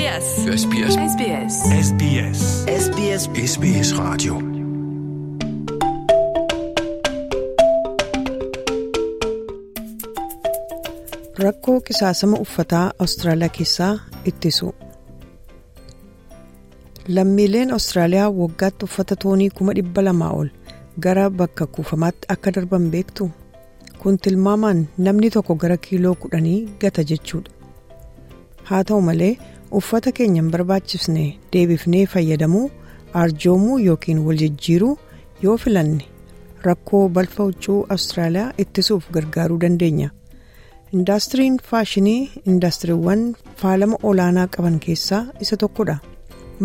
SBS. SBS. SBS. SBS. SBS SBS Radio. Rakkoo qisaasama uffataa Awustiraaliyaa keessaa ittisu. Lammiileen Awustiraaliyaa waggaatti uffata toonii kuma dhibba lamaa ol gara bakka kuufamaatti akka darban beektu kun tilmaamaan namni tokko gara kiiloo kudhanii gata jechuudha. Haa ta'u malee uffata keenya hin barbaachisne deebifnee fayyadamuu arjoomuu yookiin wal jijjiiruu yoo filanne rakkoo balfa huccuu Awustiraaliyaa ittisuuf gargaaruu dandeenya. Indaastiriin faashinii indaastiriiwwan faalama olaanaa qaban keessaa isa tokkodha.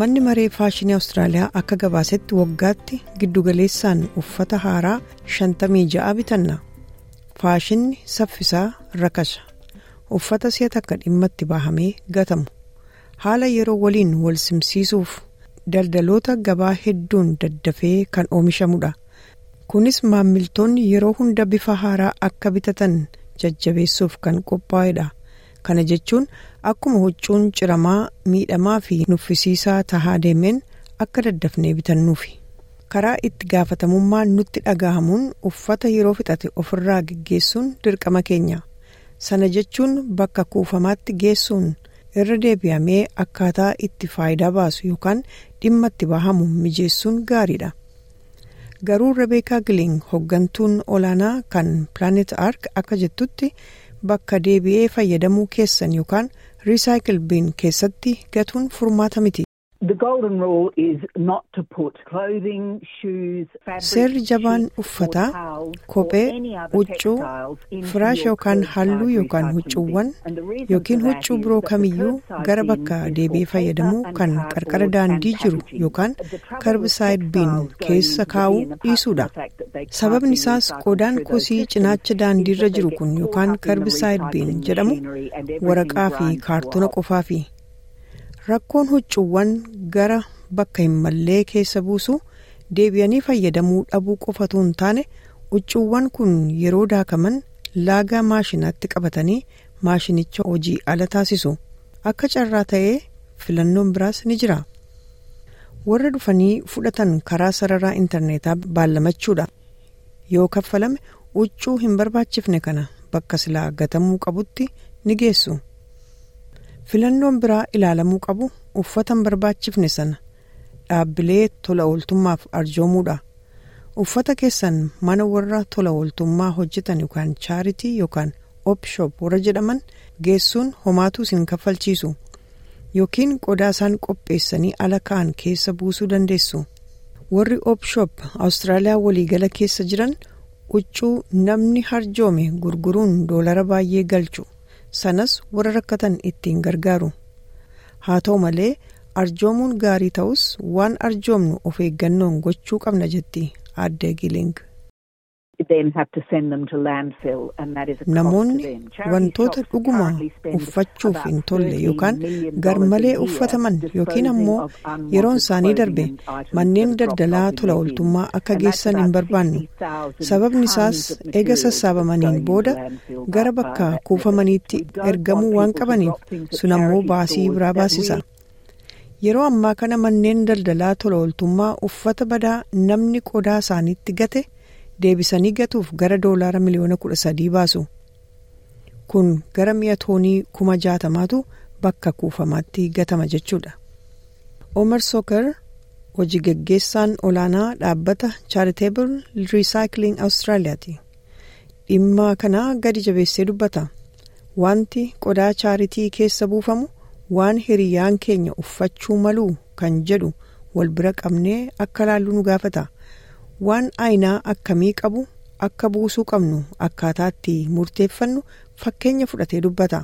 Manni maree faashinii Awustiraaliyaa akka gabaasetti waggaatti giddugaleessaan uffata haaraa 56 bitanna. Faashinni saffisaa rakasa. Uffata si'a takka dhimma itti bahamee gatamu. Haala yeroo waliin wal simsiisuuf daldaloota gabaa hedduun daddafee kan oomishamudha. Kunis maammiltoonni yeroo hunda bifa haaraa akka bitatan jajjabeessuuf kan qophaa'edha. Kana jechuun akkuma huccuun ciramaa miidhamaa fi nuffisiisaa tahaa deemeen akka daddafnee bitannuufi. Karaa itti gaafatamummaan nutti dhagahamuun uffata yeroo fixate ofirraa geggeessuun dirqama keenya. Sana jechuun bakka kuufamaatti geessuun irra deebi'amee akkaataa itti faayidaa baasu yookaan dhimma itti bahamu mijeessuun gaariidha. Garuu Rebeekaa Giling hoggantuun olaanaa kan Planet Ark akka jettutti bakka deebi'ee fayyadamuu keessan yookaan riisaayikil biin keessatti gatuun furmaata miti. Seerri jabaan uffataa, kophee, huccuu, firaash yookaan halluu yookaan huccuuwwan yookiin huccuu biroo kamiyyuu gara bakka deebi'ee fayyadamuu kan qarqara daandii jiru yookaan karbisaayid biin keessa kaa'uu dhiisuudha. Sababni isaas qodaan kosii cinaacha daandiirra jiru kun yookaan karbisaayid biin jedhamu waraqaa fi kaartona qofaafi. Rakkoon huccuuwwan gara bakka hin mallee keessa buusu deebi'anii fayyadamuu dhabuu qofatu hin taane huccuuwwan kun yeroo daakaman laagaa maashinaatti qabatanii maashinicha hojii ala taasisu. Akka carraa ta'ee filannoon biraas ni jira. Warra dhufanii fudhatan karaa sararaa intarneetaa baallamachuudha. Yoo kaffalame huccuu hin barbaachifne kana bakka silaa gatamuu qabutti ni geessu. Filannoon biraa ilaalamuu qabu uffata hin barbaachifne sana dhaabbilee tola ooltummaaf arjoomuudha. Uffata keessan mana warra tola ooltummaa hojjetan yookaan chaaritii yookaan opshop warra jedhaman geessuun homaatuu isin kaffalchiisu yookiin qodaa isaan qopheessanii ala ka'an keessa buusuu dandeessu. Warri opshop Awustiraaliyaa waliigala keessa jiran huccuu namni harjoome gurguruun doolara baay'ee galchu. Sanas warra rakkatan ittiin gargaaru haa ta'u malee arjoomuun gaarii ta'us waan arjoomnu of eeggannoon gochuu qabna jetti aadde giling. Namoonni wantoota dhuguma uffachuuf hin tolle yookaan garmalee uffataman yookiin ammoo yeroon isaanii darbe manneen daldalaa tola ooltummaa akka geessan hin barbaannu. Sababni isaas eega sassaabamaniin booda gara bakka kuufamaniitti ergamuu waan qabaniif sun ammoo baasii biraa baasisa. Yeroo ammaa kana manneen daldalaa tola ooltummaa uffata badaa namni qodaa isaaniitti gate. Deebisanii gatuuf gara doolaara miliyoona kudha sadii baasu kun gara mi'a toonii kuma jaatamaatu bakka kuufamaatti gatama jechuudha. Omar Sokar hojii geggeessaan olaanaa dhaabbata Charitable Recycling Australiyaati. Dhimma kana gadi jabeessee dubbata. Wanti qodaa chaaritii keessa buufamu waan hiriyyaan keenya uffachuu maluu kan jedhu wal bira qabnee akka laallu nu gaafata. Waan aayinaa akkamii qabu akka buusuu qabnu akkaataatti murteeffannu fakkeenya fudhatee dubbata.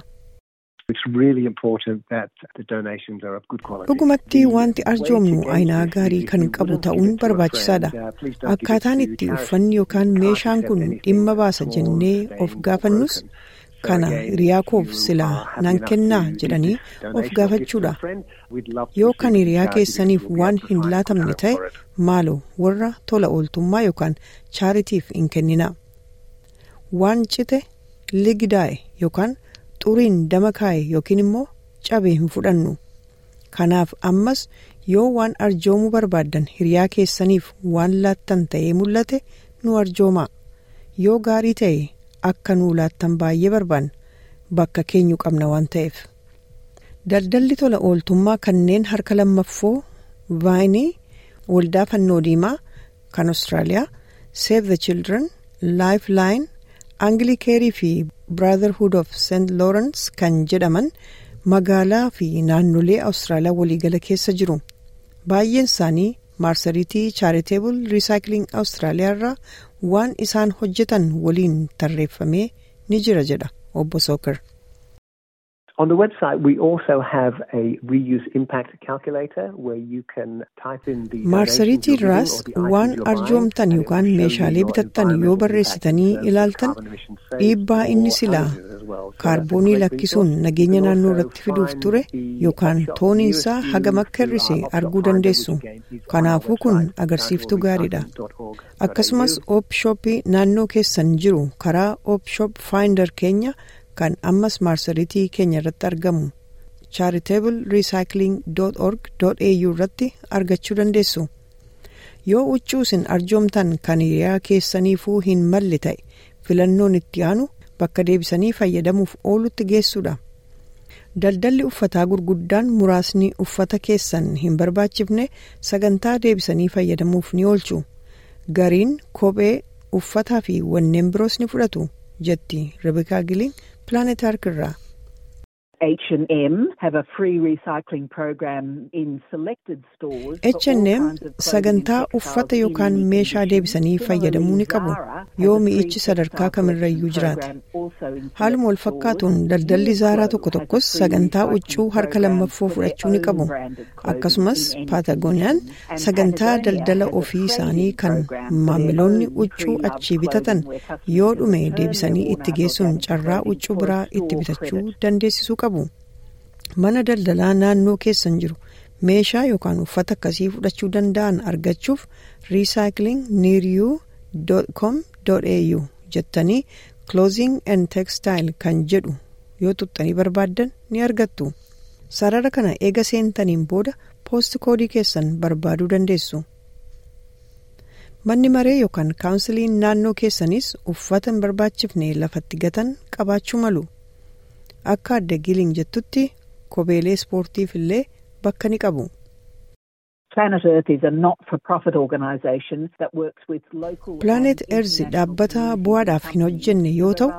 dhugumatti wanti arjoomnu aayinaa gaarii kan qabu ta'uun barbaachisaadha. Akkaataan itti uffanni yookaan meeshaan kun dhimma baasa jennee of gaafannus kana hiriyaa koof silaa nan kennaa jedhanii of gaafachuudha yoo kan hiriyaa keessaniif waan hin laatamne ta'e maaloo warra tola ooltummaa yookaan chaaritiif hin kennina waan cite ligidaa'e yookaan xuriin dama kaa'e yookiin immoo cabee hin fudhannu kanaaf ammas yoo waan arjoomuu barbaaddan hiriyaa keessaniif waan laattan ta'ee mul'ate nu arjoomaa yoo gaarii ta'e akka nuu laattan baay'ee barbaanna bakka keenyu qabna waan ta'eef. daldalli tola ooltummaa kanneen harka lammaffoo vaayinii waldaa fannoo diimaa kan austraaliyaa save the children lifeline angilikeerii fi brotherhood of st lawrence kan jedhaman magaalaa fi naannolee awustiraaliyaa waliigala keessa jiru baay'een isaanii maarsariitii chaariteebul riisaayikiling awustiraaliyaa irraa waan isaan hojjetan waliin tarreeffamee ni jira jedha obbo Sooker. On the website, we also have a reuse impact calculator where you can type in the maarsariitii irraas waan arjoomtan yookaan meeshaalee bitattan yoo barreessitanii ilaaltan dhiibbaa inni silaa kaarboonii lakkisuun nageenya naannoo irratti fiduuf ture yookaan tooniinsaa hagam akka hir'ise arguu dandeessu kanaafuu kun agarsiiftuu gaariidha akkasumas oopshooppii naannoo keessan jiru karaa oopshoop faayindar keenya. kan ammas maarsariitii keenya irratti argamu charitable irratti argachuu dandeessu yoo huccuu isin arjoomtan kan hiriyaa keessaniifuu hin malle ta'e filannoon itti aanu bakka deebisanii fayyadamuuf oolutti geessuudha daldalli uffataa gurguddaan muraasni uffata keessan hin barbaachifne sagantaa deebisanii fayyadamuuf ni oolchu gariin kophee uffataa fi wanneen biroos ni fudhatu jetti rebekaa giliin planetark irraa. H&M sagantaa uffata yookaan meeshaa deebisanii fayyadamuu ni qabu yoo mi'ichi sadarkaa kamirrayyuu jiraate. Haaluma wal fakkaatuun daldalli zaaraa tokko tokkos sagantaa huccuu harka lammaffoo fudhachuu ni qabu. Akkasumas paatagooniyaan sagantaa daldala ofii isaanii kan maamiloonni huccuu achii bitatan yoo dhume deebisanii itti geessuun carraa huccuu biraa itti bitachuu dandeessisuu qabu. Mana daldalaa naannoo keessan jiru. Meeshaa yookaan uffata akkasii fudhachuu danda'an argachuuf recyclingnearyou.com.au jettanii clothing and textile kan jedhu yoo tuqxanii barbaaddan ni argattu. Sarara kana eega seentaniin booda poost koodii keessan barbaaduu dandeessu. manni maree yookaan kaawunsiliin naannoo keessanis uffata hin barbaachifne lafatti gatan qabaachuu malu akka adda giliin jettutti. Kopheelee ispoortiif illee bakka ni qabu. Planet Earth dhaabbata bu'aadhaaf hin hojjenne yoo ta'u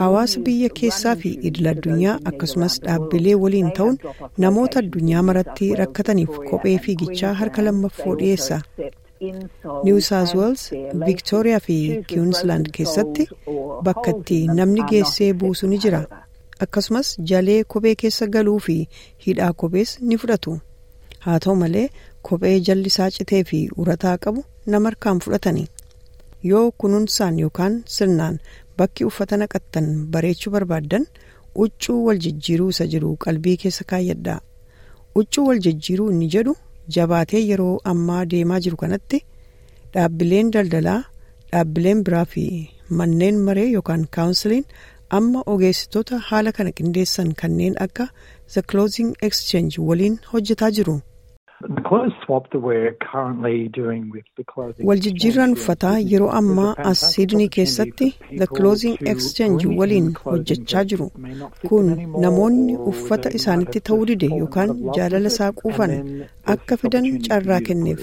hawaasa biyya keessaa fi idil addunyaa akkasumas dhaabbilee waliin ta'uun namoota addunyaa maratti rakkataniif kophee fiigichaa harka lammaffoo dhiyeessa. New South Wales, Victoria fi Queensland keessatti bakka itti namni geessee buusu ni jira. Akkasumas jalee kophee keessa galuu fi hidhaa kophees ni fudhatu haa ta'u malee kophee jalli isaa citee fi urataa qabu nama harkaan fudhatani yoo kunuunsaan yookaan sirnaan bakki uffata naqattan bareechuu barbaaddan huccuu wal jijjiiruu isa jiru qalbii keessa kaayyadhaa huccuu wal jijjiiruu inni jedhu jabaatee yeroo ammaa deemaa jiru kanatti dhaabbileen daldalaa dhaabbileen biraa fi manneen maree yookaan kaawunsiliin amma ogeessitoota haala kana qindeessan kanneen akka the clothing exchange waliin hojjetaa jiru. waljijjiirraan uffataa yeroo ammaa as siidnii keessatti the clothing exchange waliin hojjechaa jiru kun namoonni uffata isaanitti ta'uu dide yookaan jaalala isaa quufan akka fidan carraa kenneef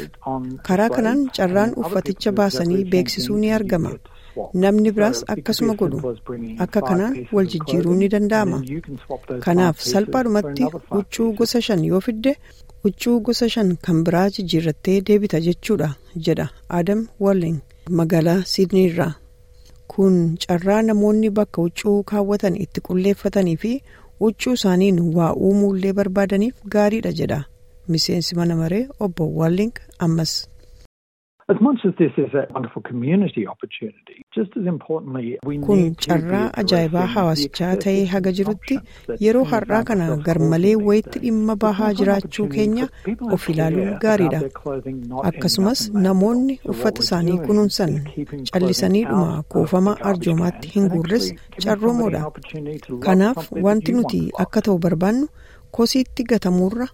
karaa kanaan carraan uffaticha baasanii beeksisuu ni argama. Namni biraas akkasuma godhu akka kanaan wal jijjiiruu ni danda'ama. Kanaaf salphaadhumatti huccuu gosa shan yoo fidde huccuu gosa shan kan biraa jijjiirrattee deebita jechuudha jedha adam walling magaalaa siidnii irraa. Kun carraa namoonni bakka huccuu kaawwatan itti qulleeffatanii fi huccuu isaaniin waa uumuullee barbaadaniif gaariidha jedha. Miseensi mana maree obbo walling ammas. Kun carraa ajaa'ibaa hawaasichaa ta'ee haga jirutti yeroo har'aa kana garmalee wayitti dhimma bahaa jiraachuu keenya of ilaaluun gaariidha akkasumas namoonni uffata isaanii kunuunsan callisaniidhuma kuufama arjoomaatti hin guurres carroomoodha kanaaf wanti nuti akka ta'u barbaannu kosiitti gatamuurra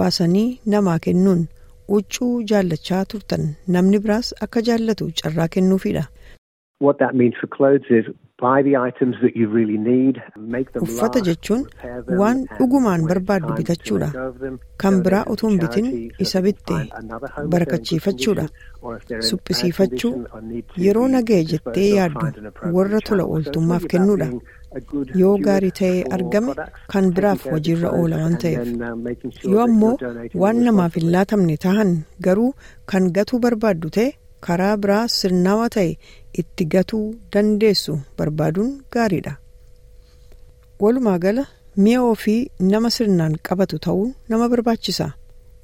baasanii namaa kennuun huccuu jaallachaa turtan namni biraas akka jaallatu carraa kennuufidha. Uffata jechuun waan dhugumaan barbaaddu bitachuudha. Kan biraa utuu hin bitin isa bitte barakachiifachuudha. Suphisiifachuu yeroo nagaya jettee yaaddu warra tola ooltummaaf kennuudha. Yoo gaarii ta'ee argame kan biraaf hojiirra oola waan ta'eef yoo ammoo waan namaaf hin laatamne tahan garuu kan gatuu barbaaddu ta'e karaa biraa sirnawaa ta'e itti gatuu dandeessu barbaaduun gaariidha. Walumaa gala mi'a ofii nama sirnaan qabatu ta'uu nama barbaachisa.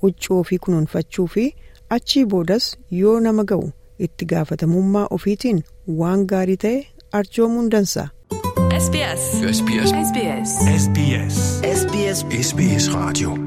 Huccuu ofii kunuunfachuu fi achii boodas yoo nama ga'u itti gaafatamummaa ofiitiin waan gaarii ta'e arjoomuun dansa. SBS. SBS. SBS. SBS. SBS Radio.